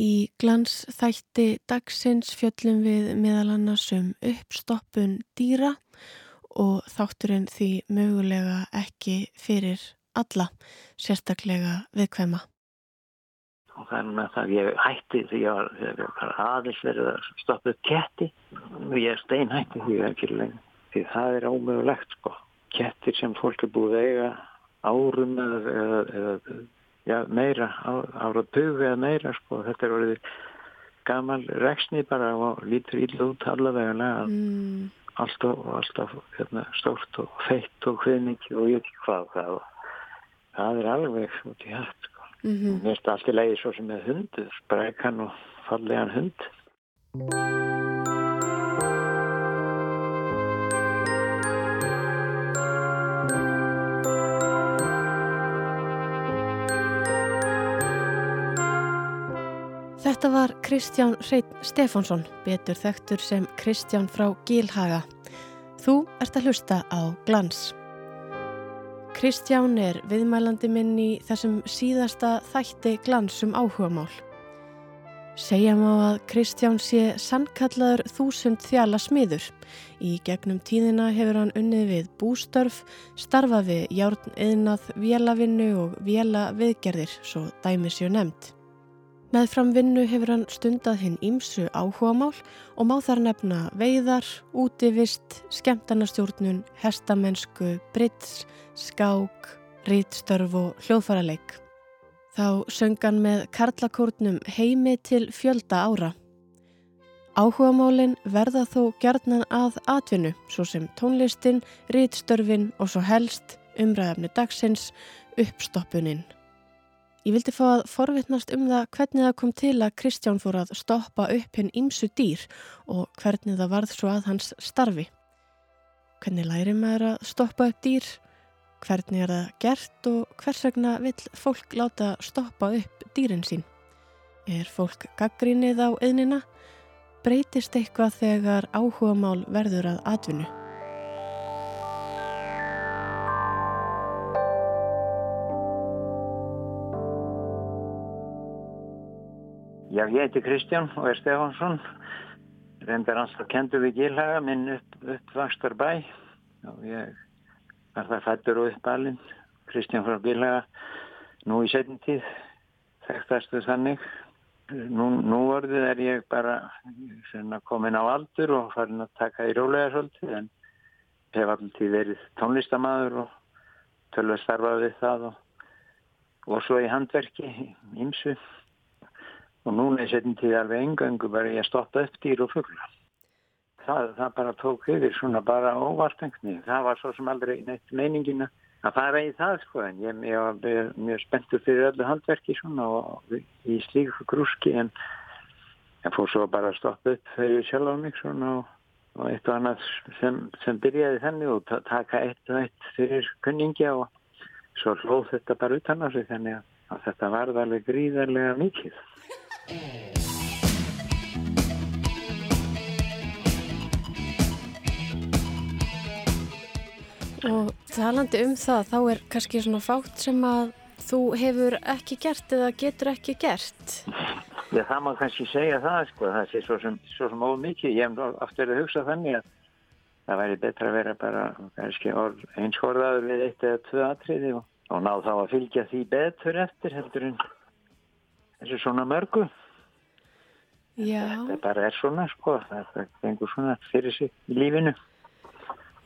Í glans þætti dagsins fjöllum við meðal annars um uppstoppun dýra og þátturinn því mögulega ekki fyrir alla, sérstaklega viðkvæma. Og þannig að það ég hætti því að ég var aðeins verið að stoppa upp ketti og ég er steinhætti því að ekki lengi. Því það er ómögulegt sko. Kettir sem fólk er búið að eiga árum eða, eða, eða já, meira, ára tugu eða meira sko, þetta er orðið gamal reksni bara og lítur íll út allavega mm. alltaf, alltaf hérna, stórt og feitt og hvinning og ég ekki hvað það það er alveg út í hætt sko. mm -hmm. mér finnst allt í leiði svo sem er hund sprækan og fallegan hund Þetta var Kristján Reit Stefánsson, betur þektur sem Kristján frá Gílhaga. Þú ert að hlusta á glans. Kristján er viðmælandi minn í þessum síðasta þætti glansum áhugamál. Segja má að Kristján sé sannkallaður þúsund þjala smiður. Í gegnum tíðina hefur hann unnið við bústörf, starfa við járn eðnað, vélavinnu og véla viðgerðir, svo dæmis ég nefnd. Með framvinnu hefur hann stundað hinn ímsu áhugamál og má þar nefna veiðar, útivist, skemtanastjórnun, hestamennsku, brits, skák, rítstörf og hljóðfaraleik. Þá söngan með karlakórnum heimi til fjölda ára. Áhugamálinn verða þó gerðnan að atvinnu, svo sem tónlistin, rítstörfin og svo helst umræðafni dagsins uppstoppuninn. Ég vildi fá að forvittnast um það hvernig það kom til að Kristján fór að stoppa upp hinn ímsu dýr og hvernig það varð svo að hans starfi. Hvernig læri maður að stoppa upp dýr? Hvernig er það gert og hvers vegna vill fólk láta stoppa upp dýrin sín? Er fólk gaggrínið á eðnina? Breytist eitthvað þegar áhuga mál verður að atvinnu? Já, ég heiti Kristján og er Stefánsson. Reyndar ansvar kendur við Gílhaga, minn upp, uppvakstar bæ. Og ég var það fættur og uppalinn. Kristján frá Gílhaga, nú í setjum tíð, þekktastu þannig. Nú, nú orðið er ég bara komin á aldur og farin að taka í rólega svolítið. En hef alltaf verið tónlistamæður og tölva starfað við það og, og svo í handverki, ímsu og núna er setjum tíð alveg engöngu bara ég stoppa upp dýr og fuggla. Það, það bara tók yfir svona bara óvartengni. Það var svo sem aldrei neitt meiningina að fara í það sko en ég, ég var mjög spenntur fyrir öllu handverki svona og í slíku grúski en ég fór svo bara að stoppa upp fyrir sjálf á mig svona og, og eitt og annað sem, sem byrjaði þenni og taka eitt og eitt fyrir kunningja og svo hlóð þetta bara utan á sig þannig að þetta varð alveg gríðarlega mikið. Og talandi um það, þá er kannski svona fátt sem að þú hefur ekki gert eða getur ekki gert. Já, það má kannski segja það, sko, það sé svo sem, sem ómikið. Ég hef oft verið að hugsa þannig að það væri betra að vera bara kannski einskórðaður við eitt eða tvö atriði og, og ná þá að fylgja því betur eftir heldur en þessu svona mörgu. Þetta bara er svona sko, það gengur svona fyrir sig í lífinu.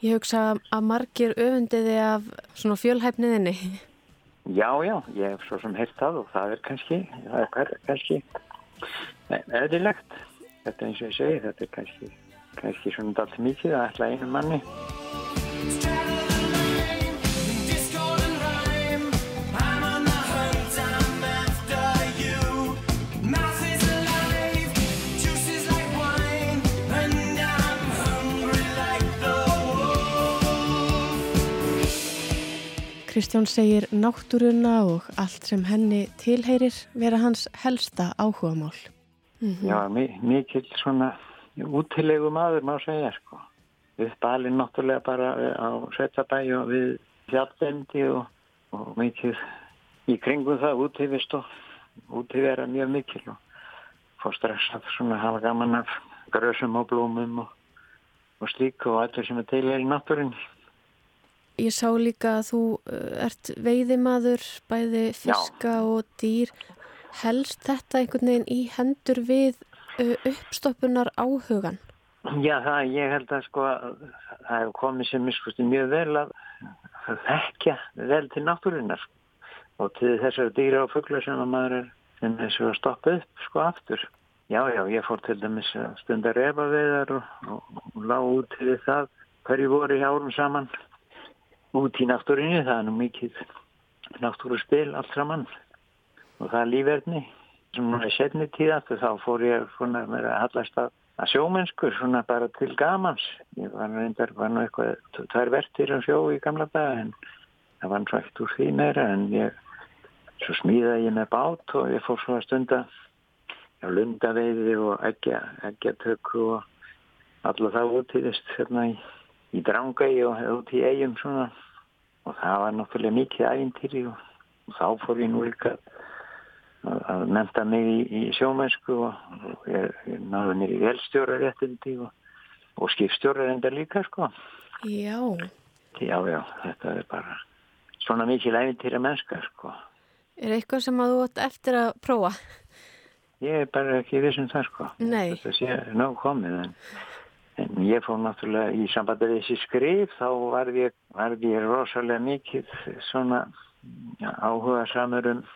Ég hugsa að margir öfundiði af svona fjölhæfniðinni. Já, já, ég hef svo sem heilt það og það er kannski, það er kannski eðlilegt. Þetta eins og ég segi, þetta er kannski, kannski svona allt mikið að ætla einu manni. Kristján segir náttúruna og allt sem henni tilheyrir vera hans helsta áhugamál. Mm -hmm. Já, mikill svona útilegu maður má segja sko. Uppalinn náttúrulega bara á Svetabæi og við fjallbendi og, og mikill í kringum það útífist og útífera mjög mikill og fór strax að svona hafa gaman af grösum og blómum og, og slík og allir sem er til í náttúrinni. Ég sá líka að þú uh, ert veiðimaður, bæði fiska Já. og dýr. Helst þetta einhvern veginn í hendur við uh, uppstoppunar áhugan? Já, það ég held að sko það hefur komið sem mjög vel að þekkja vel til náttúrunar og til þessar dýra og fuggla sem að maður er sem svo að stoppa upp sko aftur. Já, já, ég fór til dæmis stundar efa veðar og, og, og lág út til það hverju voru í árum saman út í náttúrinni, það er nú mikið náttúru spil allt saman. Og það er lífverðni sem núna í setni tíða þá fór ég svona með að hallast að að sjómennskur svona bara til gamans. Ég var reyndar, var nú eitthvað tvær vertir á sjó í gamla dag en það var náttúrulega úr því meira en ég, svo smíðaði ég með bát og ég fór svo að stunda á lundaveiði og eggjatöku og alla það út í þess hérna í, í drangægi og út í eigum svona og það var náttúrulega mikið ægintýri og, og þá fór ég nú líka að menta mig í, í sjómennsku og, og ég, náðu mér í velstjóraréttindi og, og skipstjóraréttinda líka sko. Já. Já, já, þetta er bara svona mikið læfintýra mennska sko. Er eitthvað sem að þú ætti eftir að prófa? Ég er bara ekki vissum það sko. Nei. Þetta sé ná komið en, en ég fór náttúrulega í sambandi við þessi skrif þá var ég, var ég rosalega mikið svona áhuga samur um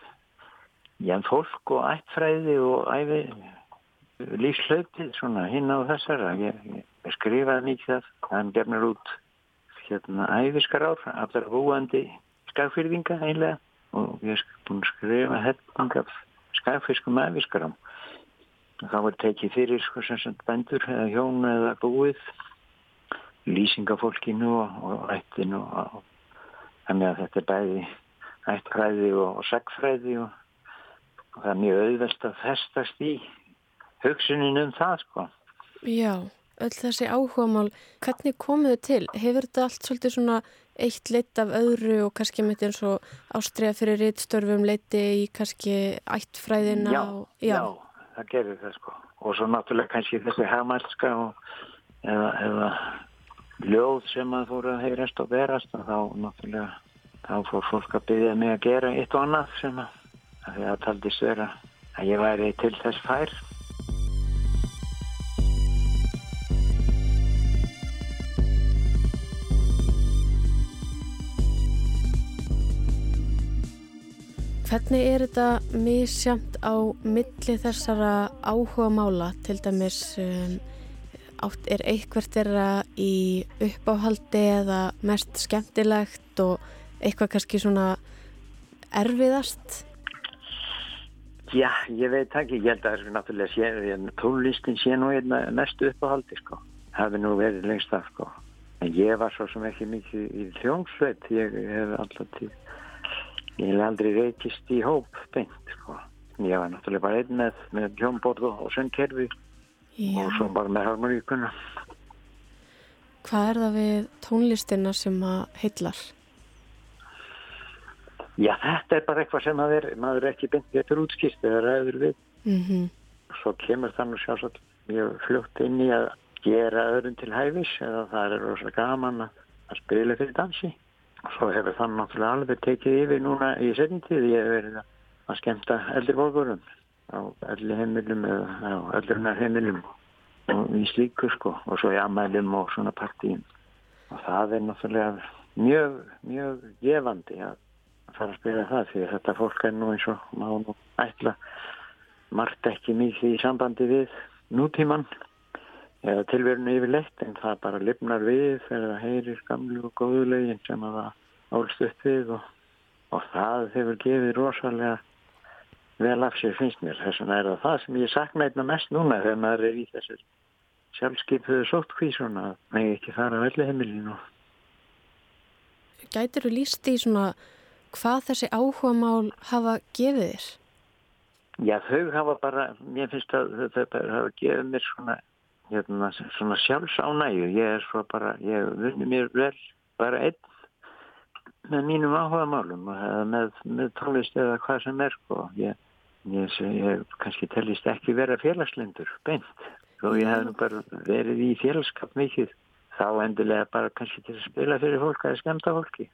Já, fólk og ættfræði og æfi lífslaupið svona hinn á þessara. Ég, ég skrifaði mikið af, hann gefnir út hérna æfiskar ár, allar búandi skagfyrðinga einlega og ég hef búin að skrifa hefning af skagfyrskum æfiskar Þá var tekið fyrir sko sem sem bendur eða hjón eða búið, lýsingafólkinu og, og ættinu og þannig að þetta er bæði ættfræði og, og sagfræði og og það er mjög auðvelt að festast í hugsunin um það sko. Já, öll þessi áhugamál, hvernig komuðu til? Hefur þetta allt svolítið svona eitt leitt af öðru og kannski með eins og ástriða fyrir rittstörfum leiti í kannski ættfræðina? Já, og, já. já, það gerur það sko. Og svo náttúrulega kannski þessi hafmælska eða, eða ljóð sem að fóru að heyrast og verast og þá náttúrulega þá fór fólk að byggja mig að gera eitt og annað sem að því að taldist vera að ég væri til þess fær. Hvernig er þetta misjamt á milli þessara áhuga mála? Til dæmis um, átt er eitthvert þeirra í uppáhaldi eða mest skemmtilegt og eitthvað kannski svona erfiðast? Já, ég veit ekki, ég held að það er náttúrulega sé, tónlistin sé nú mest uppáhaldi sko, hafi nú verið lengst af sko, en ég var svo sem ekki mikið í þjóngsveit, ég hef alltaf til, ég hef aldrei reykist í hóp beint sko, ég var náttúrulega bara einn með, með hljómborð og söngkerfi og svo bara með harmoníkuna. Hvað er það við tónlistina sem að heillar? Já, þetta er bara eitthvað sem er, maður er ekki beint getur útskýrt eða ræður við. Mm -hmm. Svo kemur þannig sjálfsagt mjög fljótt inn í að gera öðrun til hæfis eða það er rosalega gaman að, að spila fyrir dansi. Svo hefur þannig náttúrulega alveg tekið yfir núna í setjumtíð. Ég hef verið að skemta eldri volkurum á elli heimilum eða á eldrunar heimilum og í slíku sko og svo í amælum og svona partíum. Og það er náttúrulega mjög, mjög gefandi að fara að spila það því þetta fólk er nú eins og má nú ætla margt ekki mikið í sambandi við nútíman eða tilverinu yfirleitt en það bara lifnar við þegar það heyrir gamlu og góðu lögin sem að það álst upp við og, og það hefur gefið rosalega vel af sér finnst mér þess vegna er það það sem ég sakna einna mest núna þegar maður er í þessir sjálfskeipuðu sóttkvísuna að megi ekki fara á öllu heimilinu Gætir þú líst í svona hvað þessi áhuga mál hafa gefið þér? Já, þau hafa bara, mér finnst að þau hafa gefið mér svona, hérna, svona sjálfsánægu. Ég er svo bara, ég vunni mér vel bara einn með mínum áhuga málum með, með tónlist eða hvað sem er sko. Ég, ég, ég kannski tellist ekki vera félagslendur beint og ég hef bara verið í félagskap mikið þá endilega bara kannski til að spila fyrir fólk að skemta fólki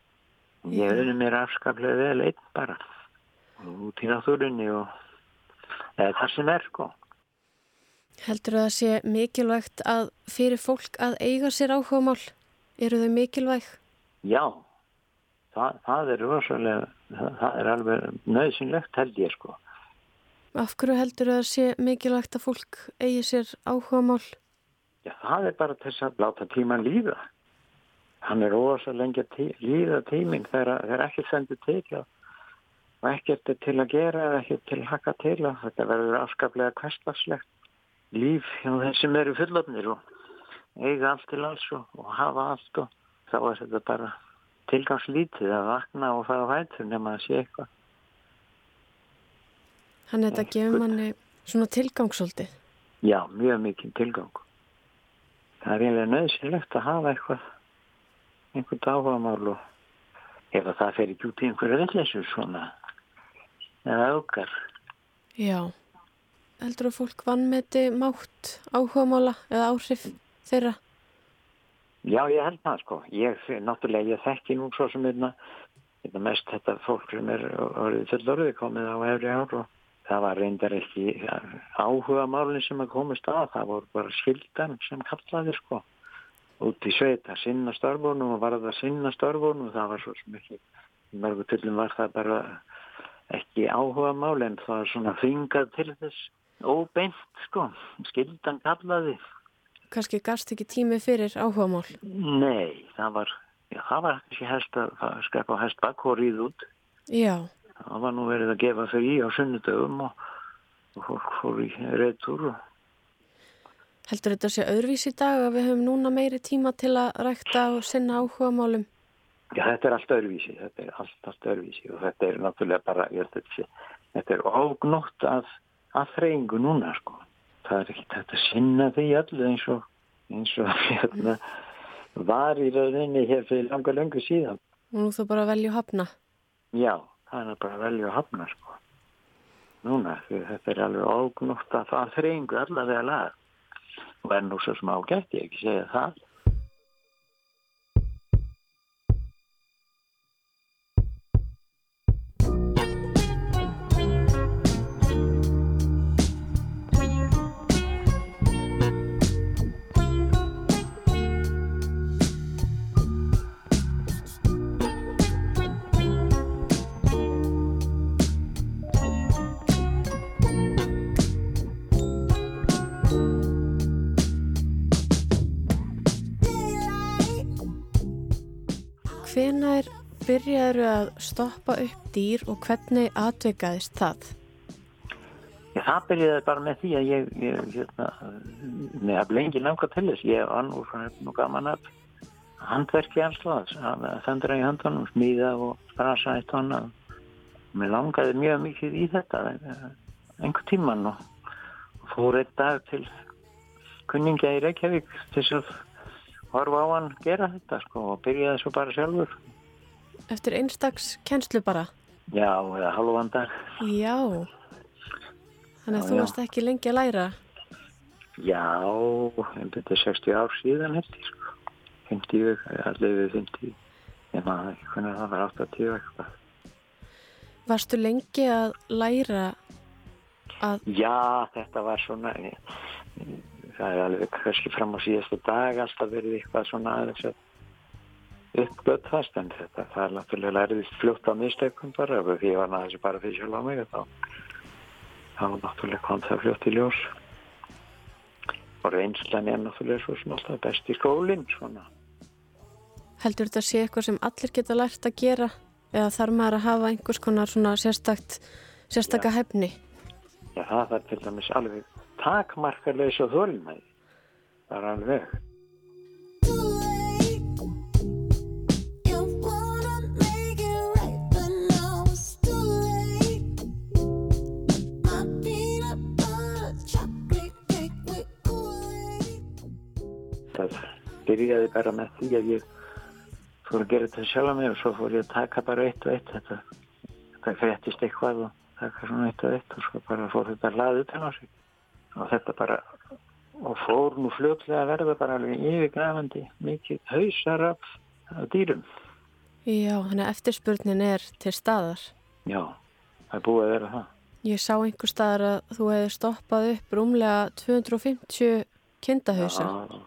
ég hef unni mér afskaplega vel einn bara út í náttúrunni og eða það sem er sko Heldur það að sé mikilvægt að fyrir fólk að eiga sér áhuga mál? Eru þau mikilvæg? Já, það, það er rosalega, það, það er alveg nöðsynlegt held ég sko. Af hverju heldur það að sé mikilvægt að fólk eigi sér áhuga mál? Já, það er bara til að láta tíman líða. Hann er rosalega tí, líða tíming þegar ekki sendur til og ekkert er til að gera eða ekkert til að haka til og þetta verður afskaplega kvestlarslegt líf hjá þeim sem eru fullofnir og eiga allt til alls og, og hafa allt og þá er þetta bara tilgangslítið að vakna og fara á hættur nema að sé eitthvað. Þannig að þetta gefur manni svona tilgangsoltið? Já, mjög mikið tilgang. Það er eiginlega nöðsynlegt að hafa eitthvað, einhvern áhugamál og ef það fer ekki út í einhverju villessu svona eða aukar. Já heldur að fólk vannmeti mátt áhugamála eða áhrif þeirra? Já, ég held það sko. Ég, náttúrulega, ég þekki nú svo sem einna, einna mest þetta fólk sem er orðið fullorðið komið á efri ár og það var reyndar ekki áhugamálinn sem að komast að. Það voru bara skildan sem kallaði sko. Út í sveit að sinna störfunum og var það að sinna störfunum og það var svo sem ekki. Í mörgu tillum var það bara ekki áhugamál en það var svona þingað til þess óbeint sko, skildan kallaði. Kanski gafst ekki tími fyrir áhuga mál? Nei, það var, já, það var ekki hest að skrepa á hest bakkórið út. Já. Það var nú verið að gefa fyrir í á sunnudögum og, og fólk fór í reytur. Heldur þetta sé öðruvís í dag að við höfum núna meiri tíma til að rækta og sinna áhuga málum? Já, þetta er allt öðruvísi, þetta er allt, allt öðruvísi og þetta er náttúrulega bara, ég held að þetta er ógnótt að að þreyingu núna sko. Það er ekkert hægt að sinna því öllu eins og, eins og hérna, var í rauninni hér fyrir langa löngu síðan. Og nú þú bara velju hafna? Já, það er bara velju hafna sko. Núna, þetta er alveg ógnútt að það þreyingu allavega laga. Og er nú svo sem ágætt, ég ekki segja það. Byrjaður að stoppa upp dýr og hvernig atveikaðist það? Já, það byrjaði bara með því að ég, ég hérna, með að lengi langa til þess. Ég var nú nú gaman að handverki alltaf, að þendra í handunum, smíða og brasa eitt honna. Mér langaði mjög mikið í þetta einhver tíman og fór einn dag til kunningja í Reykjavík til að horfa á hann gera þetta sko og byrjaði svo bara sjálfur. Eftir einstags kennslu bara? Já, eða halvan dag. Já, þannig að já, þú varst ekki lengi að læra? Já, þetta er 60 ár síðan hefði sko. 50, allir við 50, ég maður ekki hvernig það var 80 eitthvað. Varstu lengi að læra að... Já, þetta var svona... Ég, það er alveg kannski fram á síðastu dag alltaf verið eitthvað svona aðeins að uppgöt fast en þetta það er náttúrulega erðist fljótt á mistökum bara ef ég var náttúrulega bara fyrir sjálf á mig þá, þá náttúrulega kom það fljótt í ljós og reynslan er náttúrulega svo sem alltaf best í skólinn svona Heldur þetta að sé eitthvað sem allir geta lært að gera eða þarf maður að hafa einhvers konar svona sérstakt sérstakka hefni? Já, það er til dæmis alveg takmarkarleis og þólmæði. Það er alveg. Byrjaði bara með því að ég fór að gera þetta sjálf með og svo fór ég að taka bara eitt og eitt þetta. Það fréttist eitthvað og taka svona eitt og eitt og svo bara fór þetta hlaðið utan á sig. Og þetta bara og fór nú fljóðlega að verða bara alveg yfirgrafandi mikið hausar af, dýrum. Já, þannig að eftirspurnin er til staðar. Já, það er búið að vera það. Ég sá einhver staðar að þú hefði stoppað upp rúmlega 250 kindahausa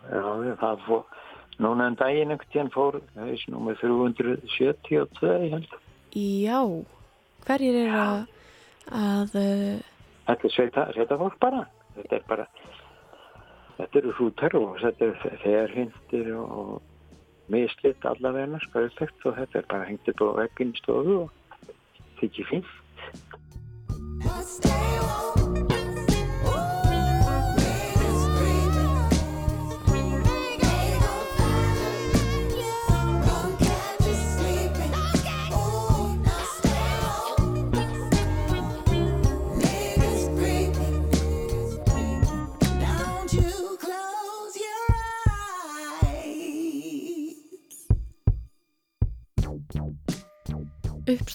Já, já, það fór núna en um daginn ekkert ég fór haus númið 372 ég held. Já, hverjir er að, að Þetta er sveita, sveita fólk bara. Þetta er bara þetta eru hrútar og þetta eru ferhindir og mislitt allavegna skauðlegt og þetta er bara hengt upp á veggin stofu og þykir fínt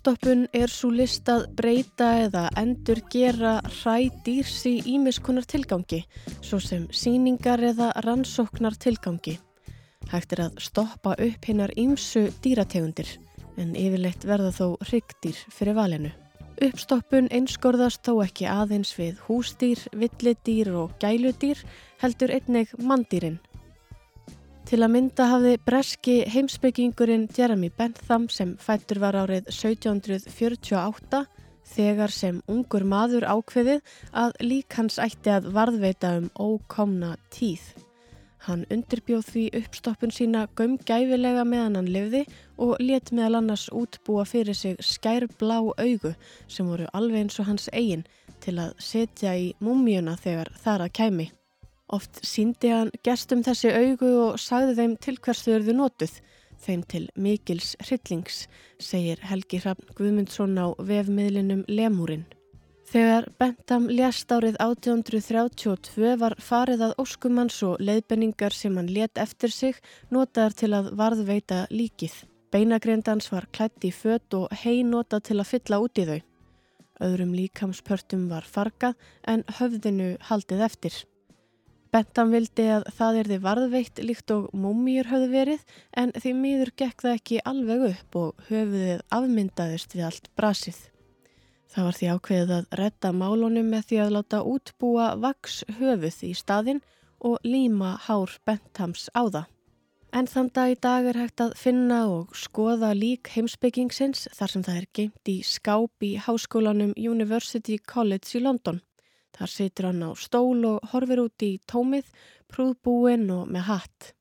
Uppstoppun er svo listað breyta eða endur gera hræ dýrs í ímiskunar tilgangi, svo sem síningar eða rannsóknar tilgangi. Hægt er að stoppa upp hinnar ímsu dýrategundir, en yfirleitt verða þó hryggdýr fyrir valinu. Uppstoppun einskorðast þó ekki aðeins við húsdýr, villidýr og gæludýr, heldur einnig mandýrin. Til að mynda hafði breski heimsbyggingurinn Jeremy Bentham sem fættur var árið 1748 þegar sem ungur maður ákveðið að lík hans ætti að varðveita um ókomna tíð. Hann undirbjóð því uppstoppun sína gömgæfilega meðan hann lifði og let meðal annars útbúa fyrir sig skærblá augu sem voru alveg eins og hans eigin til að setja í múmíuna þegar þar að kæmi. Oft síndi hann gestum þessi augu og sagði þeim til hvers þau eruðu notuð, þeim til mikils hryllings, segir Helgi Hrafn Guðmundsson á vefmiðlinum Lemúrin. Þegar Bentham lést árið 1832 var farið að óskumanns og leiðbenningar sem hann let eftir sig notaðar til að varðveita líkið. Beinagrindans var klætt í fött og hei notað til að fylla út í þau. Öðrum líkamspörtum var fargað en höfðinu haldið eftir. Bentham vildi að það erði varðveitt líkt og múmýr höfðu verið en því miður gekk það ekki alveg upp og höfuðið afmyndaðist við allt brasið. Það var því ákveðið að retta málunum með því að láta útbúa vaks höfuð í staðin og líma hár Benthams á það. En þann dag í dag er hægt að finna og skoða lík heimsbyggingsins þar sem það er geimt í skáp í háskólanum University College í London. Þar situr hann á stól og horfir út í tómið, prúðbúinn og með hatt.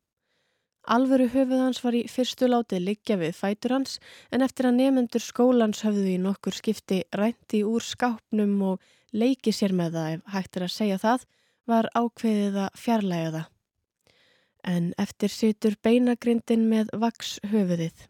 Alvöru höfuð hans var í fyrstu látið liggja við fætur hans en eftir að nefnendur skólans höfðu í nokkur skipti rænti úr skápnum og leiki sér með það ef hægt er að segja það, var ákveðið að fjarlæga það. En eftir situr beinagrindin með vaks höfuðið.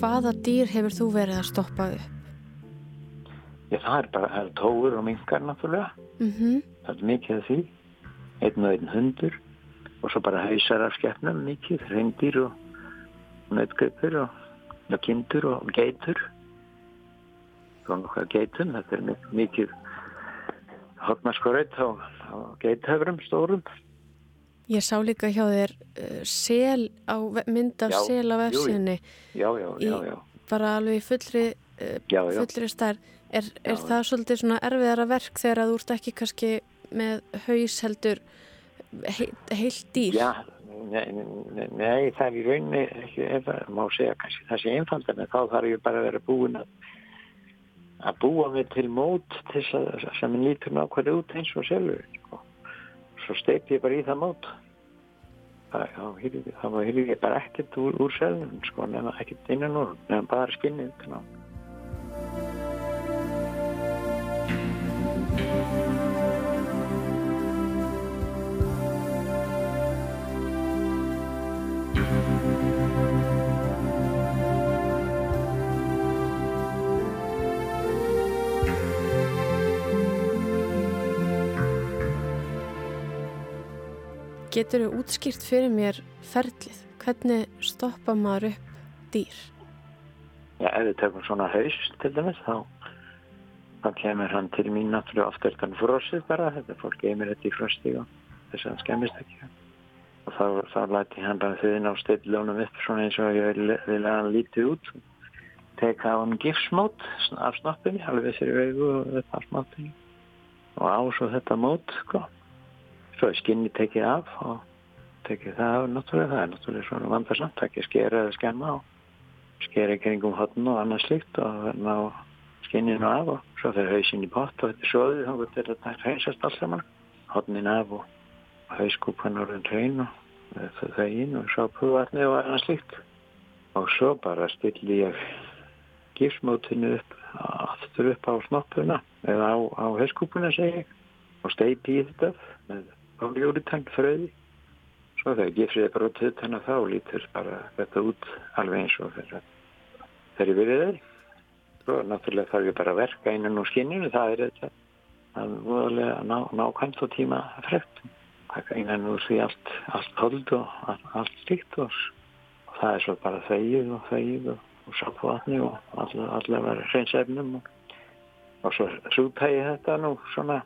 Hvaða dýr hefur þú verið að stoppa upp? Já, það er bara, það er tóur og mingar náttúrulega. Mm -hmm. Það er mikið af því. Einn og einn hundur og svo bara hausar af skeppnum mikið, reyndir og nötgöpur og, og kindur og geitur. Svo nokkað geitum, þetta er mikið hotnarskorreit á, á geithöfrum stórum. Ég sá líka hjá þér uh, sel á, mynd af já, sel á vefsinni já, já, já, já. bara alveg í fullri uh, fullri stær er, er það svolítið svona erfiðara verk þegar að þú ert ekki kannski með haus heldur he, heilt dýr? Já, nei, nei, nei það er í rauninni ekki, það má segja kannski það sé einfald en þá þarf ég bara að vera búin að að búa mig til mót til að, sem lítur nákvæmlega út eins og selur svo steipi ég bara í það mót. Það var hýrði ég bara ekkert úr, úr selnum sko, nema ekkert innan úr nefnum bara skinnið Getur þú útskýrt fyrir mér ferlið? Hvernig stoppa maður upp dýr? Já, ef við tökum svona haus til dæmis, þá, þá kemur hann til mín náttúrulega ofta er þann frosið bara, þetta fólk geymir þetta í frosti og þess að hann skemmist ekki. Og þá, þá læti hann bara þauðin á stillunum upp svona eins og ég vil, að hann lítið út. Teka á hann gifsmót af snoppinni, alveg sér í vegu og þetta af smáttinni. Og á svo þetta mót, sko. Svo er skinni tekið af og tekið það af náttúrulega, það er náttúrulega svona vandarsamt, ekki skera eða skemma á skeri kringum hotn og annað slikt og ná skinninu af og svo fyrir hausin í pott og þetta er svoðið þá getur þetta hausast alls saman. Hotnin af og hauskúpan orðin hrein og þau inn og svo púvatni og annað slikt og svo bara stilli ég gifsmótinu upp aftur upp á snoppuna eða á, á hauskúpuna segi ég og steipi í þetta með óljóritang fröði Svo þegar gifrið er brotið þannig að þá lítur bara þetta út alveg eins og þegar þeir eru verið þeir. Svo náttúrulega þarf ég bara að verka innan úr skinninu, það er þetta að voðalega ná, nákvæmt og tíma frekt. Innan úr því allt, allt hold og allt, allt stíkt og, og það er svo bara þegið og þegið og, og sápvatni og allavega all hreinsefnum og, og svo súpægi þetta nú svona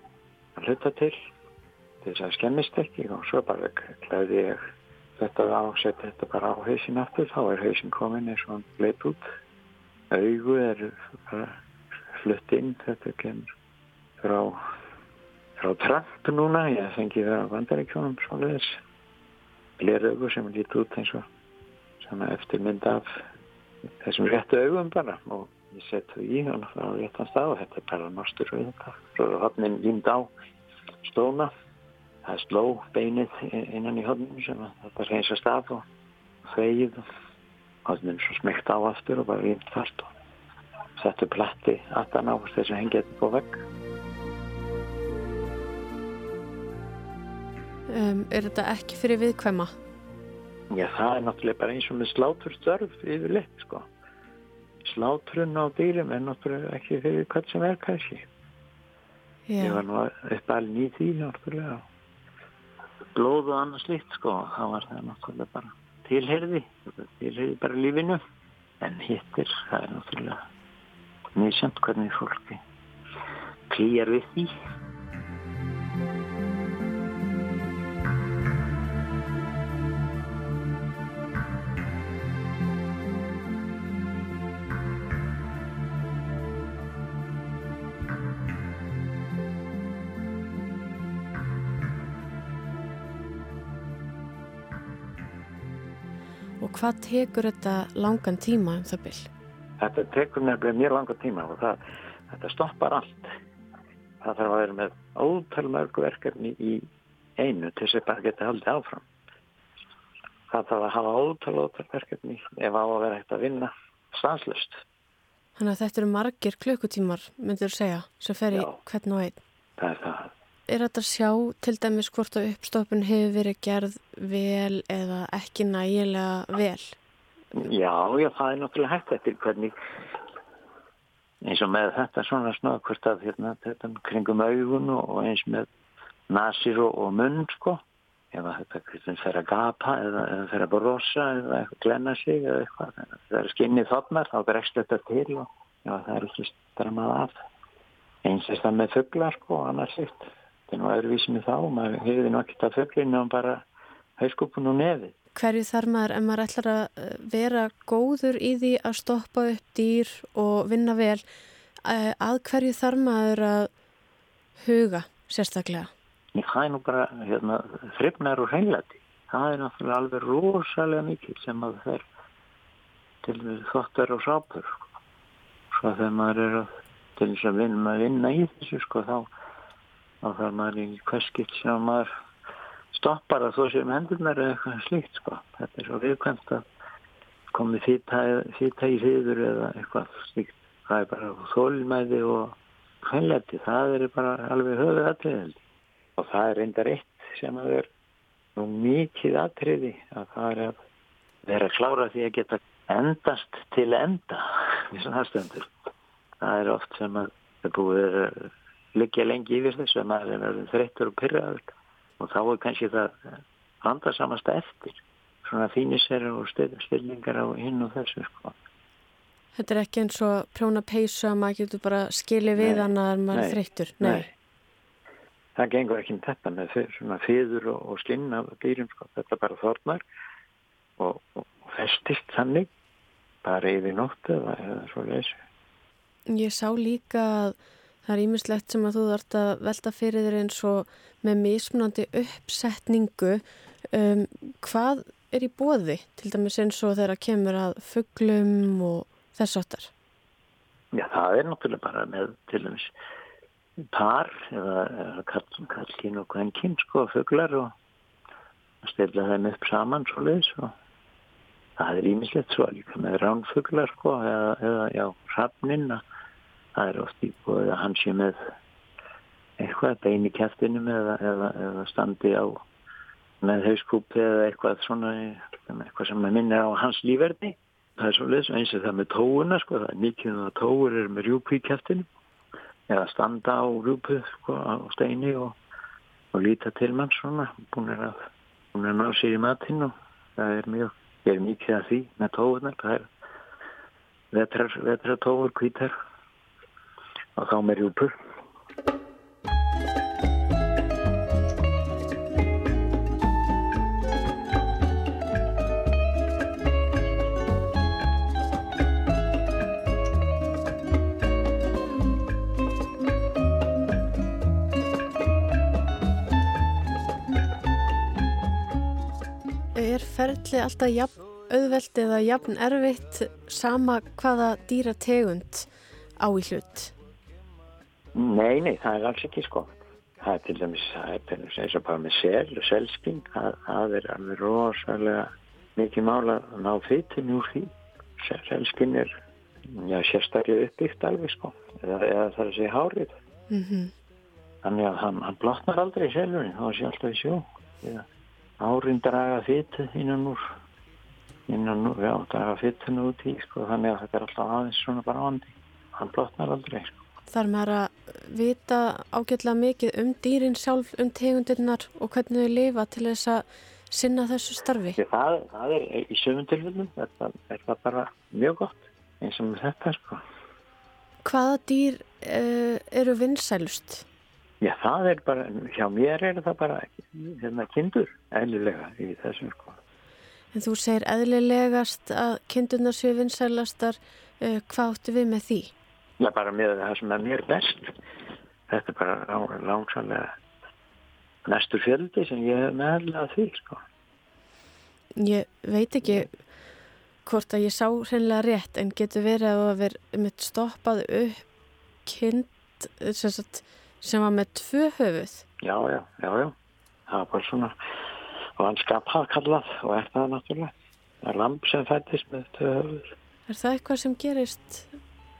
hluta til þess að skemmist ekki og svo bara klæði ég þetta á, setja þetta bara á hausin aftur, þá er hausin komin eins og hann leip út. Augu er bara flutt inn, þetta kemur frá, frá Trump núna, ég fengi það á vandaríkjónum svoleiðis. Léraugu sem líti út eins og svona eftirmynd af þessum réttu augum bara og ég sett þau í hann á réttan stað og þetta er bara og þetta. Er hodnin índ á stóna það sló beinið innan í hodnum sem þetta reynsast af og þegið og hodnum svo smygt á aftur og bara ímt fast og settu platti aftan á þess að hengja þetta på vegg um, Er þetta ekki fyrir viðkvæma? Já, það er náttúrulega bara eins og með sláturstörf yfirleitt sko Sláturinn á dýrum er náttúrulega ekki fyrir hvað sem er kannski Já. Ég var nú upp alveg í því náttúrulega blóð og annað slikt sko. Þá var það náttúrulega bara tilherði tilherði bara lífinu. En hittir það er náttúrulega mjög sjönd hvernig fólki klýjar við því hvað tekur þetta langan tíma um það byll? Þetta tekur nefnilega mjög langan tíma og það, þetta stoppar allt. Það þarf að vera með ótal mörgu verkefni í einu til þess að bara geta haldið áfram. Það þarf að hafa ótal ótal verkefni ef á að vera hægt að vinna stanslust. Þannig að þetta eru margir klukkutímar, myndur þú segja, sem fer í hvern og einn. Það er það er þetta að sjá til dæmis hvort að uppstoppun hefur verið gerð vel eða ekki nægilega vel? Já, já, það er náttúrulega hægt eftir hvernig eins og með þetta svona snöð hvort að hérna, þetta kringum augun og eins með nasir og, og munn sko. Ef þetta hvernig fer að gapa eða, eða fer að brosa eða glenna sig eða eitthvað það er skinnið þotnar þá bregst þetta til og já, það er ekki stramað af. Eins er það með fugglar sko annars eitt þetta er nú öðruvísið með þá maður hefði nú ekkert að föglinu og bara hauskúpun og nefið. Hverju þarf maður ef maður ætlar að eh, vera góður í því að stoppa upp dýr og vinna vel eh, að hverju þarf maður að huga sérstaklega? Það er nú bara hérna, þryfnar og hreinlæti. Það er náttúrulega alveg rosalega mikil sem að það er til þottar og sápur. Svo þegar maður er að, til þess að vinna, vinna í þessu sko þá og það er maður í hverskilt sem maður stoppar að þó sem hendurnar eða eitthvað slíkt sko. Þetta er svo viðkvæmst að komi fýta í hliður eða eitthvað slíkt. Það er bara þólmæði og hvernleti. Það er bara alveg höfuð aðtriðandi. Og það er reyndar eitt sem að er nú mikið aðtriði að það er að vera klára því að geta endast til enda í svona stundur. Það er oft sem að það búið liggja lengi yfir þessu að maður er þreyttur og pyrraður og þá er kannski það vandarsamast eftir svona fínisera og stillingar á hinn og þessu sko. Þetta er ekki eins og prjóna peysu að maður getur bara skilið við hann að maður er þreyttur? Nei. nei. Það gengur ekki um þetta með svona fyrður og, og skinn af dýrum sko. Þetta bara þornar og, og, og festist þannig bara yfir nóttu eða, eða svo leysu. Ég sá líka að það er ímislegt sem að þú þart að velta fyrir þér eins og með mismunandi uppsetningu. Um, hvað er í bóði til dæmis eins og þeirra kemur að fugglum og þess áttar? Já, það er náttúrulega bara með til dæmis par eða, eða kallkinn og kvennkinn sko, fugglar og stefla þeim upp saman svo leiðis og það er ímislegt svo líka með ránfugglar sko, eða, eða já, rafnin það er oft íbúið að hann sé með eitthvað bein í kæftinum eða, eða, eða standi á með hauskúpi eða eitthvað svona eitthvað sem minnir á hans lífverdi það er svolítið eins og það með tóuna sko, það er mikið að tóur er með rjúpu í kæftinu eða standa á rjúpu sko, á steini og, og líta til mann svona búin að, búin að ná sér í matinn og það er mjög ég er mikið að því með tóunar það er vetrar, vetrar tóur, kvítar og þá með rjúpur ferli alltaf jafn auðvelt eða jafn erfitt sama hvaða dýrategund á í hlut? Nei, nei, það er alls ekki sko. Það er til dæmis, það er eins og bara með sel og selskinn, það, það er alveg rosalega mikið mála að ná fytinu úr því. Selskinn er, já, sérstaklega uppbyggt alveg sko, eða, eða það er að segja hárið. Mm -hmm. Þannig að hann, hann blotnar aldrei í selunni, þá sé alltaf í sjó. Eða árin draga fyttu innan úr innan úr, já, draga fyttuna út í sko, þannig að þetta er alltaf aðeins svona bara andi, hann blotnar aldrei sko. Þar maður að vita ágjörlega mikið um dýrin sjálf, um tegundirnar og hvernig þau lifa til þess að sinna þessu starfi? Það, það er í sögum tilfellum, þetta er það bara mjög gott eins og með þetta sko. Hvaða dýr uh, eru vinsælust? Já, það er bara, hjá mér er það bara hérna kindur, eðlilega í þessum sko. En þú segir eðlilegast að kindurnar séu vinsælastar, uh, hvað áttu við með því? Já, bara með það sem er mér best. Þetta er bara langsalega næstur fjöldi sem ég hef meðallega því sko. Ég veit ekki hvort að ég sá hreinlega rétt en getur verið að það verið mitt stoppað upp kind, þess að sem var með tvö höfuð. Já, já, já, já. Það var bara svona vanskapað kallað og er það náttúrulega. Það er lamp sem fættist með tvö höfuð. Er það eitthvað sem gerist?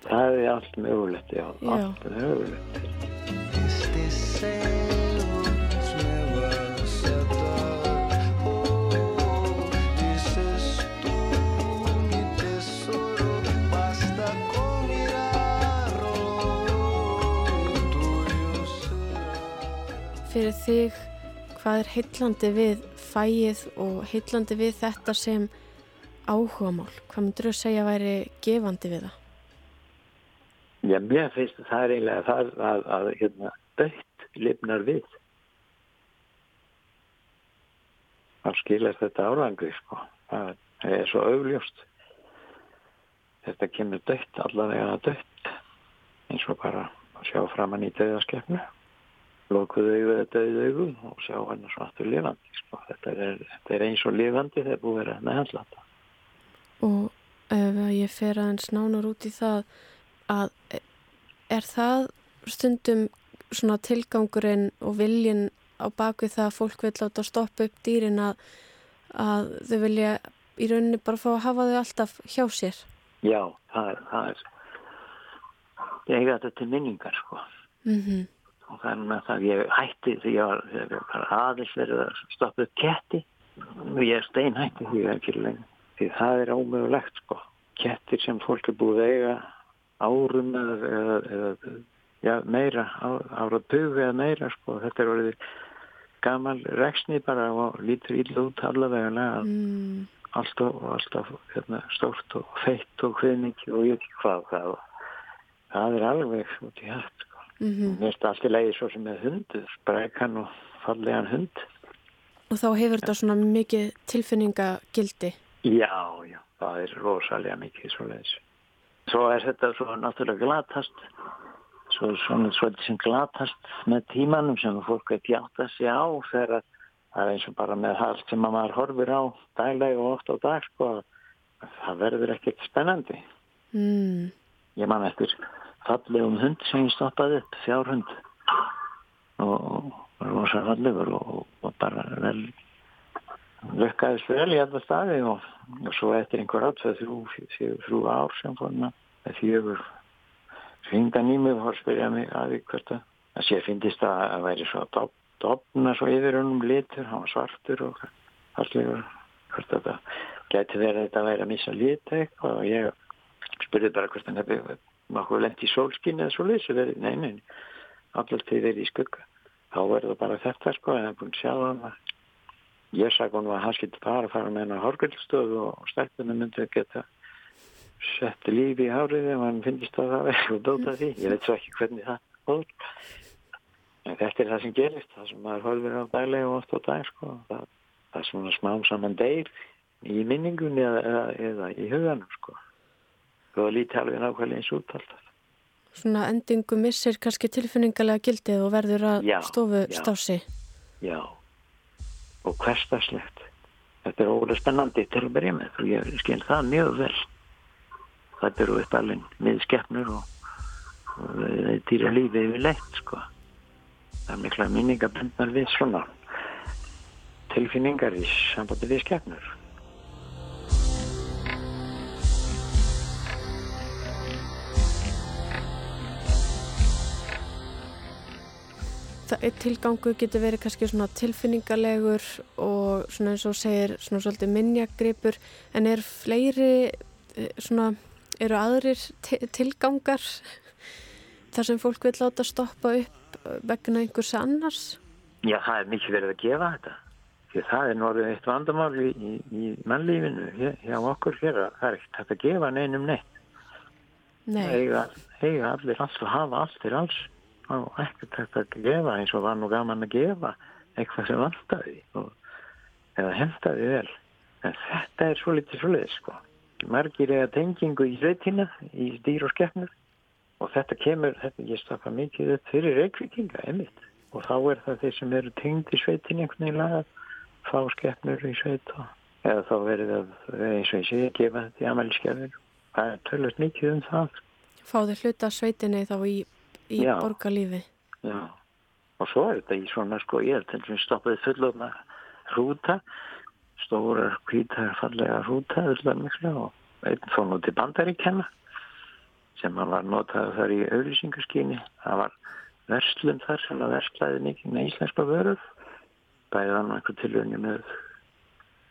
Það er allt mögulegt, já. já. Allt mögulegt. fyrir þig hvað er heillandi við fæið og heillandi við þetta sem áhuga mál? Hvað myndur þú að segja að væri gefandi við það? Já, mér finnst það er eiginlega það að, að, að hérna, dött lifnar við. Það skilast þetta árangri, sko. Það er svo augljóst. Þetta kemur dött, allavega dött, eins og bara að sjá framann í döðaskefnu lokuðu auðu eða döðu auðu og sjá hann svartu lifandi sko. þetta, er, þetta er eins og lifandi þegar búið er að meðhandla þetta Og ef ég fer aðeins nánar út í það að er það stundum svona tilgangurinn og viljin á baku það að fólk vil láta stoppa upp dýrin að, að þau vilja í rauninni bara fá að hafa þau alltaf hjá sér? Já, það er það er ég hef þetta til minningar sko. Mhm. Mm og þannig að það ég hætti því ég var, ég var aðeins verið að stoppa upp ketti. Og ég er steinhætti því það ekki lengi því það er ómögulegt sko. Kettir sem fólk er búið eiga árum eða, eða, ja, meira ára bug eða meira sko þetta er orðið gamal reksni bara og lítur íll út allavega mm. alltaf, alltaf hérna, stórt og feitt og hviðmikið og ég ekki hvað það, það er alveg út í hætt sko. Mm -hmm. mér finnst allt í leiði svo sem með hundur brækan og fallegan hund Og þá hefur þetta svona mikið tilfinningagildi? Já, já, það er rosalega mikið svo leiðis. Svo er þetta svo náttúrulega glatast, svo svona svona sem glatast með tímanum sem fólk ekki átt að sé á þegar það er eins og bara með allt sem maður horfir á daglega og oft á dag, sko, það verður ekkert spennandi. Mm. Ég man eftir fallegum hund sem ég stoppaði upp, fjárhund og rosa fallegur og, og bara vel lukkaðist vel í alla staði og, og svo eftir einhver átt þrjú, ár sem fór með fjögur hringan í mig og spyrja mig að því að það sé finnist að það væri svo að dopna svo yfir húnum litur, hann var svartur og hvert að það geti verið að þetta væri að missa lit eitthvað og ég spurði bara hvert að nefnir maður lendi í sólskinn eða svo leysu verið, nei, nei, alltaf til verið í skugga. Þá verður það bara þetta sko en það er búin að sjá það ég sagði hún að hann skilti bara að fara með hennar horgöldstöðu og stelpunum myndi að geta sett lífi í hárið ef hann finnist að það verður og dóta því. Ég veit svo ekki hvernig það hóður en þetta er það sem gerist það sem maður hólfur á daglega og oft á dag sko. Það, það er svona smám saman deyr í minningunni eða, eða, eða í huganum sko. Og lítið alveg nákvæmlega eins út alltaf. Svona endingu missir kannski tilfinningarlega gildið og verður að já, stofu já. stási. Já, og hverstagslegt. Þetta er ólega spennandi til að byrja með og ég skil það mjög vel. Þetta eru upp alveg miðskeppnur og, og það týra lífið yfir leitt, sko. Það er mikla minningabendnar við svona tilfinningar í sambandi við skeppnur. Tilgangu getur verið kannski svona tilfinningalegur og svona eins og segir svona svolítið minnjagripur en er fleiri eh, svona, eru aðrir tilgangar þar sem fólk vil láta stoppa upp vegna einhvers annars? Já, það er mikið verið að gefa þetta. Því það er norðið eitt vandamál í, í, í mannlífinu hér, hjá okkur hér að það er ekkert að gefa neinum neitt. Nei. Eiga, eiga allir allt og hafa allt til alls og ekkert hægt að gefa eins og var nú gaman að gefa eitthvað sem vantaði og, eða hendaði vel. En þetta er svo litið svo litið sko. Margir eiga tengingu í sveitina, í dýr og skeppnur og þetta kemur, þetta ég staffa mikið upp fyrir reykvikinga, einmitt. Og þá er það þeir sem eru tengd í sveitin einhvern veginn að fá skeppnur í sveit og eða þá verið að eins og ég sé að gefa þetta í amalskefir. Það er tölvöld mikið um það. Fáði hluta sveitinni þá í, í Já. borgarlífi. Já. Og svo er þetta í svona sko, ég held til að stoppaði fullofna hrúta, stórar, hvítar, fallega hrúta, miklu og einn fór nú til bandaríkjana sem hann var notaður þar í auðlýsingarskyni. Það var verslun þar sem að verslaði mikið með íslenska vörur bæðan einhver tilvöndi með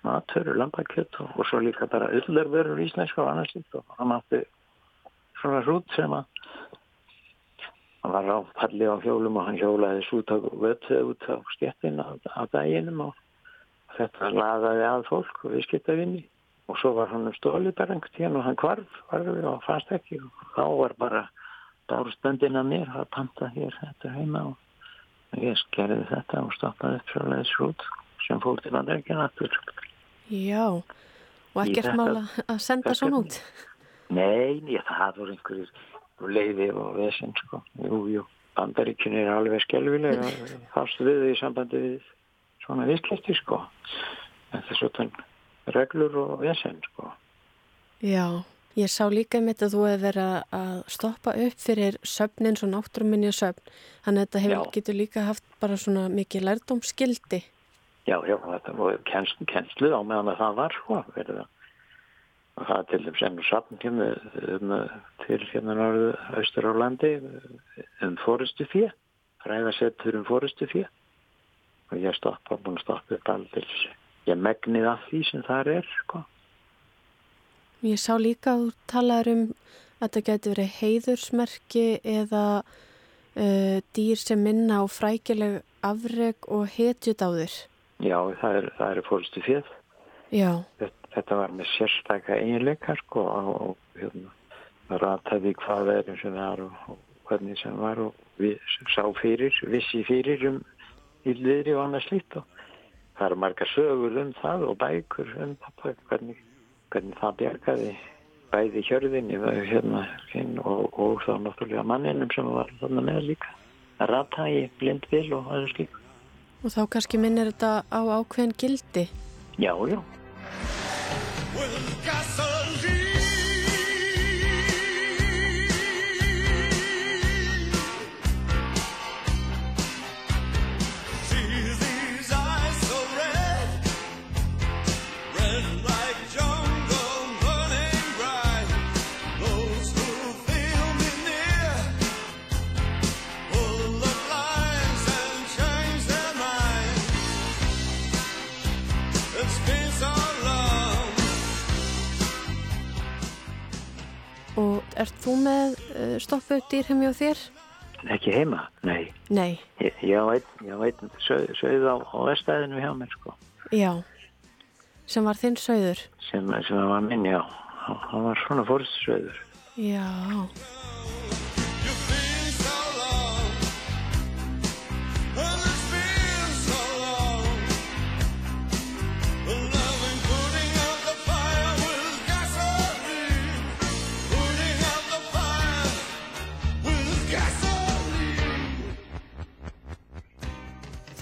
maturur, lambakjött og, og svo líka bara öllarvörur íslenska og annars og hann átti svona hrút sem að hann var á palli á hjólum og hann hjólaði svo út á vötu út á skettin á, daginum og þetta laðaði að fólk og viðskiptavinni og svo var hann um stólið bara einhvern tíðan og hann kvarf, kvarf og fannst ekki og þá var bara dárstundin að mér að panta hér þetta heima og ég skerði þetta og stoppaði upp svo leiðis hrút sem fór til vandaríkjan aftur. Já, og ekkert þetta- mála að senda svona út. Nei, nei, það voru einhverjir leiði og vesen, sko. Jú, jú, bandaríkjun er alveg skelvilega fast við þau í sambandi við svona viðskipti, sko. Þetta er svona reglur og vesen, sko. Já, ég sá líka mitt að þú hefur verið að stoppa upp fyrir söfnin, svo náttúruminni söfn. Þannig að þetta hefur, getur líka haft bara svona mikið lærdómskildi. Já, já, þetta voru kennslu, á meðan að það var, sko, verið það. Og það er til þess ennur safn kemur um, til hérna norðu austur á landi um fórustu fjö, fræðasettur um fórustu fjö. Og ég stoppa, búin að stoppa upp allir. Ég megnið af því sem það er, sko. Ég sá líka að þú talaður um að þetta getur verið heiðursmerki eða uh, dýr sem minna á frækileg afreg og hetjudáður. Já, það er, það er fórstu fjöð. Já. Þetta, þetta var með sérstakka eiginleikar sko og hérna, það rataði hvað verður sem var og, og hvernig sem var og við sá fyrir, vissi fyrir um yllviðri og annað slíkt og það eru marga sögur um það og bækur um það hvernig, hvernig það bjargaði bæði hjörðinni hérna, og, og þá náttúrulega manninum sem var þarna með líka að rata í blindvill og aðeins líka. Og þá kannski minnir þetta á ákveðin gildi? Já, já. Picasso. Ert þú með uh, stoppu dýr heim hjá þér? Ekki heima, nei. Nei. Ég, ég á einn sögð á, á vestæðinu hjá mér, sko. Já, sem var þinn sögður? Sem, sem var minn, já. Hann var svona fórst sögður. Já.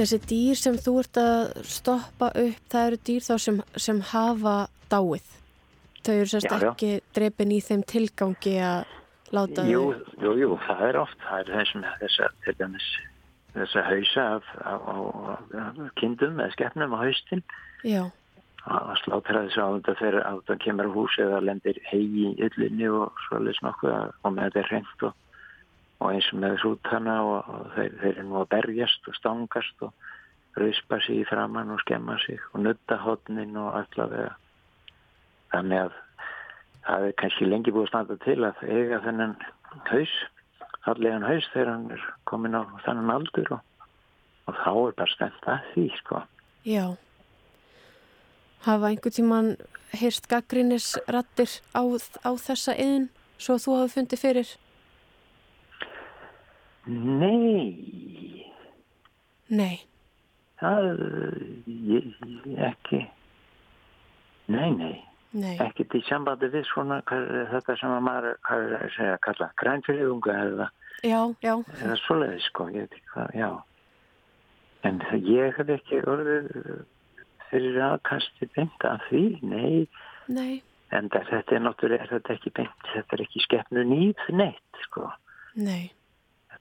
Þessi dýr sem þú ert að stoppa upp, það eru dýr þá sem, sem hafa dáið. Þau eru sérst ekki drefin í þeim tilgangi að láta jú, þau... Jú, jú, það er oft. Það er þessum þess að hausa af, af, af, af kindum eða skeppnum á haustin. Já. Að slátra þessu á þetta þegar þetta kemur á húsi eða lendir hegi í yllinni og svolítið nokkuð og með þetta er hreint og og eins með hrútana og, og þeir, þeir eru nú að berjast og stangast og rauspa sig í framann og skemma sig og nutta hodnin og allavega. Þannig að það er kannski lengi búið að standa til að eiga þennan haus allega haus þegar hann er komin á þannan aldur og, og þá er bara stemt að því sko. Já. Hafa einhver tíman heyrst gaggrínisrattir á, á þessa einn svo þú hafi fundið fyrir? Nei. Nei. Það, ég, ekki, nei, nei. Nei. Ekki til sambandi við svona þetta sem að maður, hvað er að segja, kalla grænfyrirunga eða. Já, já. Eða svoleiði sko, ég veit ekki hvað, já. En ég hef ekki orðið fyrir aðkasti beint af því, nei. Nei. En þetta er náttúrulega, þetta er ekki beint, þetta er ekki skeppnu nýð neitt sko. Nei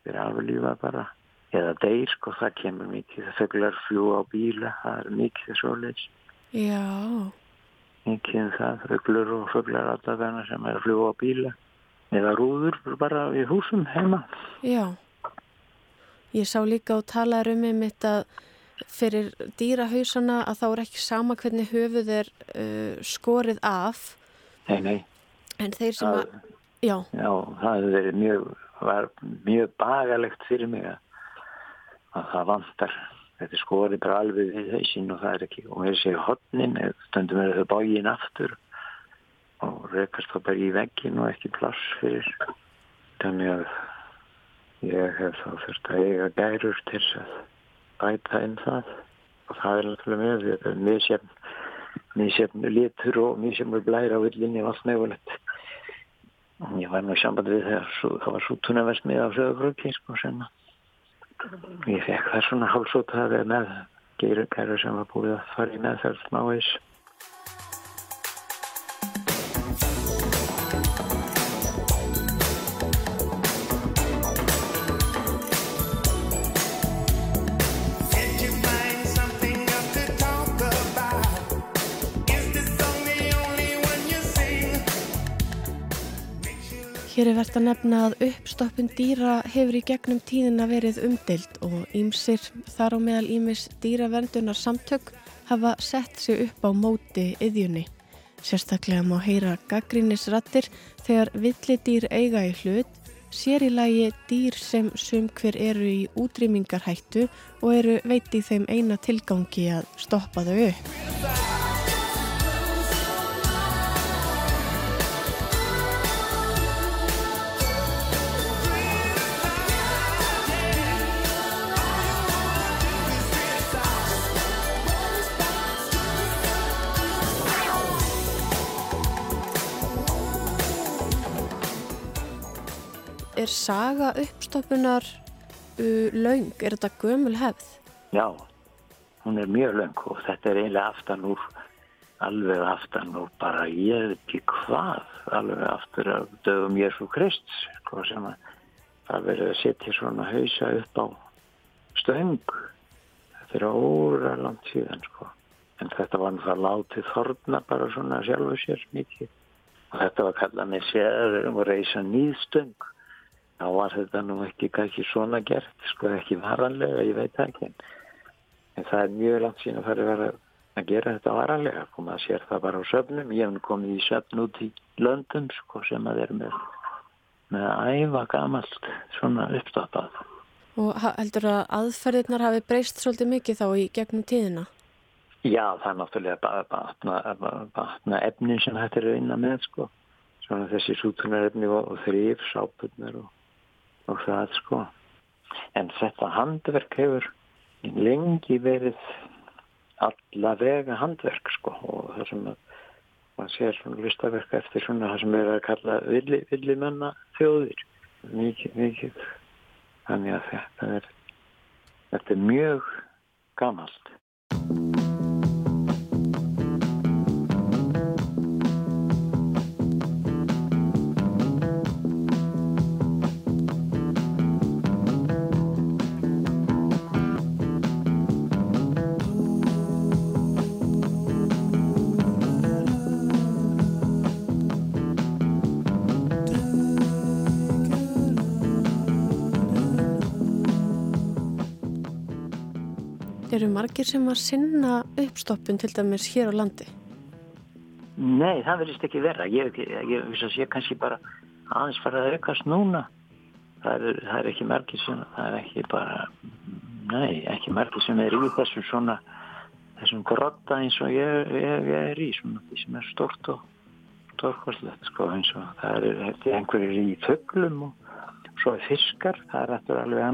alveg lífa bara. Eða deyr sko, það kemur mikið. Það föglar fljú á bíla, það er mikið svoleiðs Já. Mikið um það, föglur og föglar alltaf þarna sem er að fljú á bíla. Eða rúður bara í húsum heima. Já. Ég sá líka og talaði um einmitt að fyrir dýrahausana að þá er ekki sama hvernig höfuð er uh, skorið af. Nei, nei. En þeir sem að, að Já, já það hefur verið mjög var mjög bagalegt fyrir mig að, að það vantar. Þetta skori bara alveg við þessin og það er ekki og þessi hodnin stundum er þau bágin aftur og rekast það bara í veggin og ekki plass fyrir. Þannig að ég hef þá þurft að eiga gærur til að bæta inn það. Og það er náttúrulega þetta er mjög mjög litur og mjög mjög blæra á villinni og allt mögulegt Ég var nú í sambandi við þegar það var svo tunaversmið á sögurgröki sko sem ég fekk það svona hálsótaði með geirugæru sem var búið að fara í meðferð máis. Hér er verðt að nefna að uppstoppun dýra hefur í gegnum tíðina verið umdilt og ímsir þar á meðal ímis dýravendunar samtök hafa sett sig upp á móti yðjunni. Sérstaklega má heyra gaggrínisrattir þegar villidýr eiga í hlut sér í lagi dýr sem sum hver eru í útrýmingarhættu og eru veiti þeim eina tilgangi að stoppa þau upp. Er saga uppstoppunar uh, laung? Er þetta gömul hefð? Já, hún er mjög laung og þetta er eiginlega aftan úr, alveg aftan úr bara ég ekki hvað, alveg aftur af dögum Jésu Krist, sko sem að það verið að setja svona hausa upp á stöng. Þetta er óra langt síðan, sko. En þetta var náttúrulega látið þorna bara svona sjálfu sér mikið. Og þetta var kallað með sér og reysa nýðstöng þá var þetta nú ekki ekki svona gert, sko ekki varanlega, ég veit ekki. En það er mjög langt síðan að það er verið að gera þetta varanlega, kom að sér það bara á söfnum. Ég hef komið í söfn út í löndum, sko, sem að er með, með að æfa gamalt svona uppstoppað. Og heldur að aðferðirnar hafi breyst svolítið mikið þá í gegnum tíðina? Já, það er náttúrulega batna, batna efnin sem er að vinna með, sko. Svona þessi sútunarefni og, þrýf, sápurnar og og það sko. En þetta handverk hefur lengi verið allavega handverk sko og það sem að maður sér svona listaverk eftir svona það sem er að kalla villi, villimenna þjóðir. Mikið, mikið. Þannig að þetta er, þetta er mjög gamalt. Eru margir sem að sinna uppstoppun til dæmis hér á landi? Nei, það verðist ekki vera. Ég veist að sé kannski bara aðeins fara að aukast núna. Það er, það er ekki margir sem, það er ekki bara, nei, ekki margir sem er í þessum svona, þessum grotta eins og ég, ég, ég er í, svona því sem er stort og stórkvæslegt, sko, eins og það er, er einhverjir í þöglum og svo er fiskar, það er eftir alveg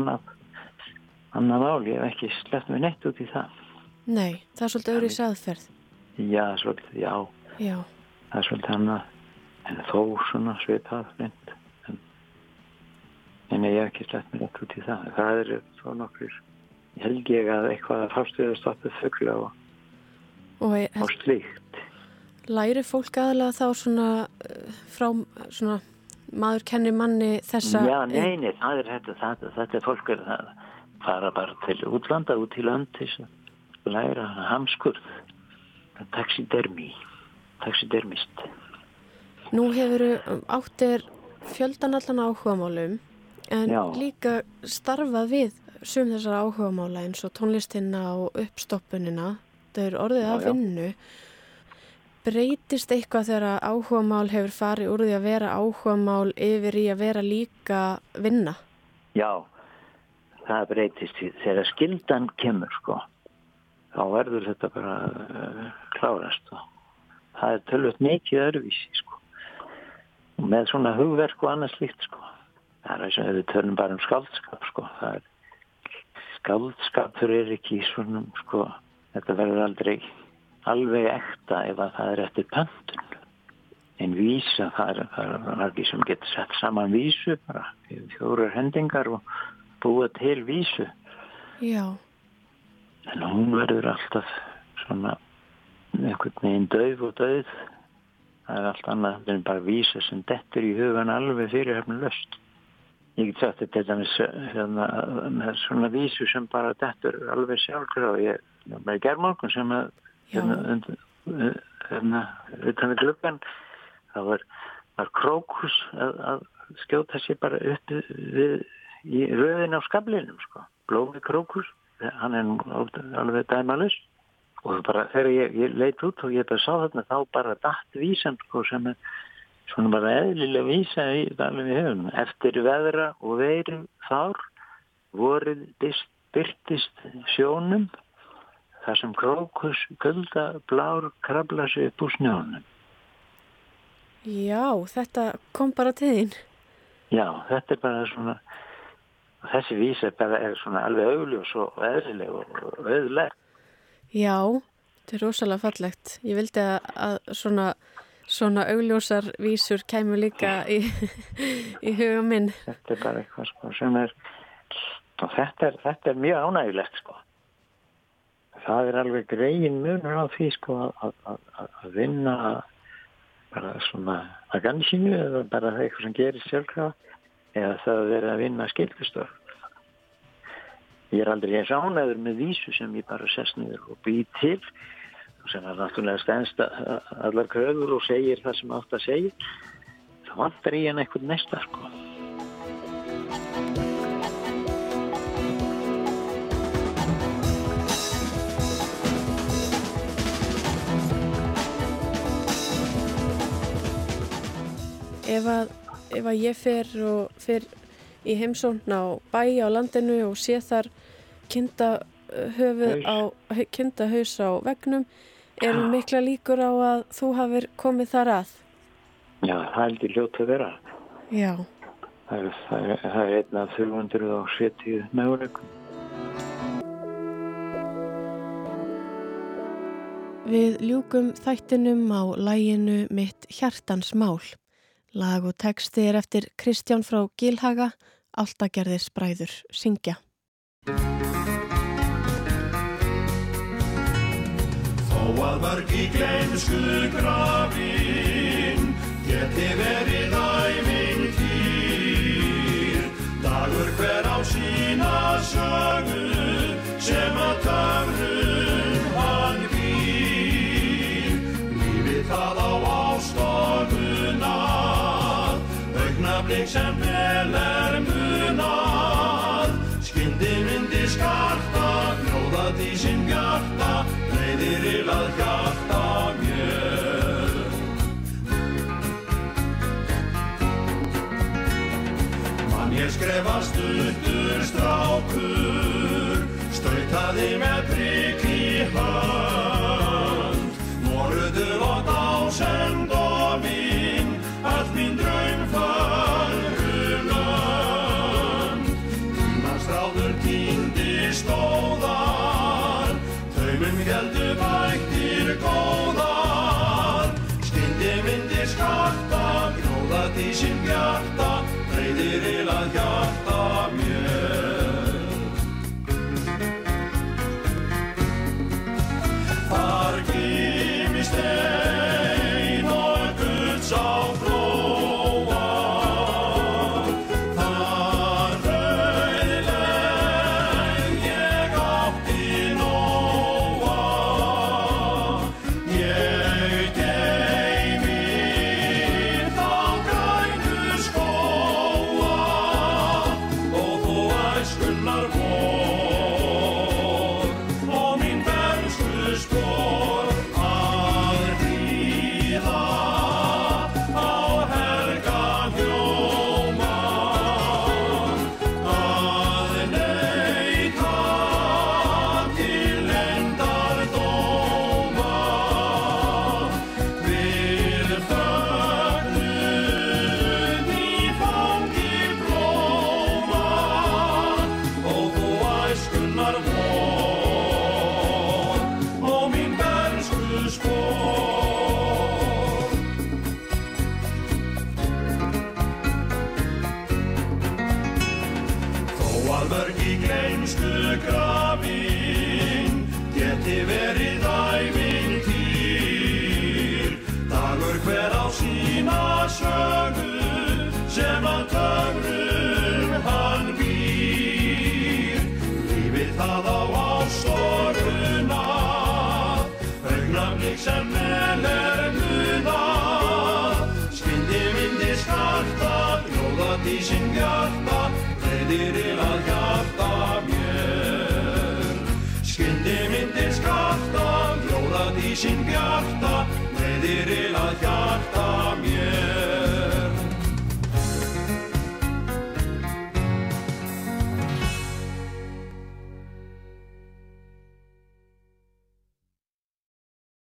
annað mál, ég hef ekki slett með neitt út í það. Nei, það er svolítið öðru í saðferð. Já, svolítið, já. Já. Það er svolítið annað, en þó svona svipað mynd. En, en ég hef ekki slett með neitt út í það. Það er svo nokkur, ég held ég að eitthvað að fástuða stoppuð þöggla og, og, og slíkt. Læri fólk aðalega þá svona uh, frá svona maður kennir manni þessa... Já, neini, það er þetta, þetta, þetta er fólk er það fara bara til útlanda, út í land til að læra hamskurð. Taxidermi taxidermist. Nú hefur áttir fjöldanallan áhugamálum en Já. líka starfað við sum þessar áhugamála eins og tónlistina og uppstoppunina. Þau eru orðið að vinnu. Breytist eitthvað þegar áhugamál hefur farið úr því að vera áhugamál yfir í að vera líka vinna? Já það breytist þegar skildan kemur sko. Þá verður þetta bara uh, klárast og það er tölvöld mikið öruvísi sko. Og með svona hugverk og annað slíkt sko. Það er eins og við tölum bara um skaldskap sko. Það er skaldskapur er ekki svona sko þetta verður aldrei alveg ekta ef að það er eftir pöntun. En vísa það er, það er margir sem getur sett saman vísu bara fjórar hendingar og búa til vísu. Já. En hún verður alltaf svona einhvern veginn döf og döð. Það er allt annað en bara vísa sem dettur í hugan alveg fyrir hefnum löst. Ég get sagt þetta með, hérna, með svona vísu sem bara dettur alveg sjálfur og ég með gerðmorgun sem að hérna, hérna, utan við glöggan það var, var krókus að, að skjóta sér bara upp við í röðin á skablinum sko. Blómi Krókus, hann er alveg dæmalus og bara þegar ég, ég leit út og ég bara sá þarna þá bara dætt vísan sko sem er svona bara eðlilega vísa í alveg við höfum. Eftir veðra og veiru þár voruð byrtist sjónum þar sem krókus kulda blár krabla sig upp úr snjónum. Já, þetta kom bara til þín. Já, þetta er bara svona þessi vísa bara er svona alveg augljós og eðlileg og auðleg. Já, þetta er rosalega fallegt. Ég vildi að, að svona svona augljósar vísur kæmu líka í, í huga minn. Þetta er bara eitthvað sko sem er, og þetta er, þetta er mjög ánægilegt sko. Það er alveg greiðin munur á því sko að, að, að vinna bara svona að gansinu eða bara eitthvað sem gerir sjálfkrafa eða það að vera að vinna skilfustöf. Ég er aldrei eins ánæður með vísu sem ég bara sest niður og býð til sem er náttúrulega stennst allar kröfur og segir það sem átt að segja þá vantar ég hann eitthvað næsta sko Ef að, ef að ég fer og fer í heimsókn á bæ á landinu og sé þar kynnta kynnta haus á vegnum eru mikla líkur á að þú hafið komið þar að? Já, það ekki ljótt að vera. Já. Það er, það er, það er einn af 370 möguleikum. Við ljúkum þættinum á læginu Mitt hjartans mál. Lag og texti er eftir Kristján frá Gilhaga, Altagerðis bræður, syngja. Þó að mörg í gleimsku grafin geti verið æfing kýr Dagur hver á sína sögu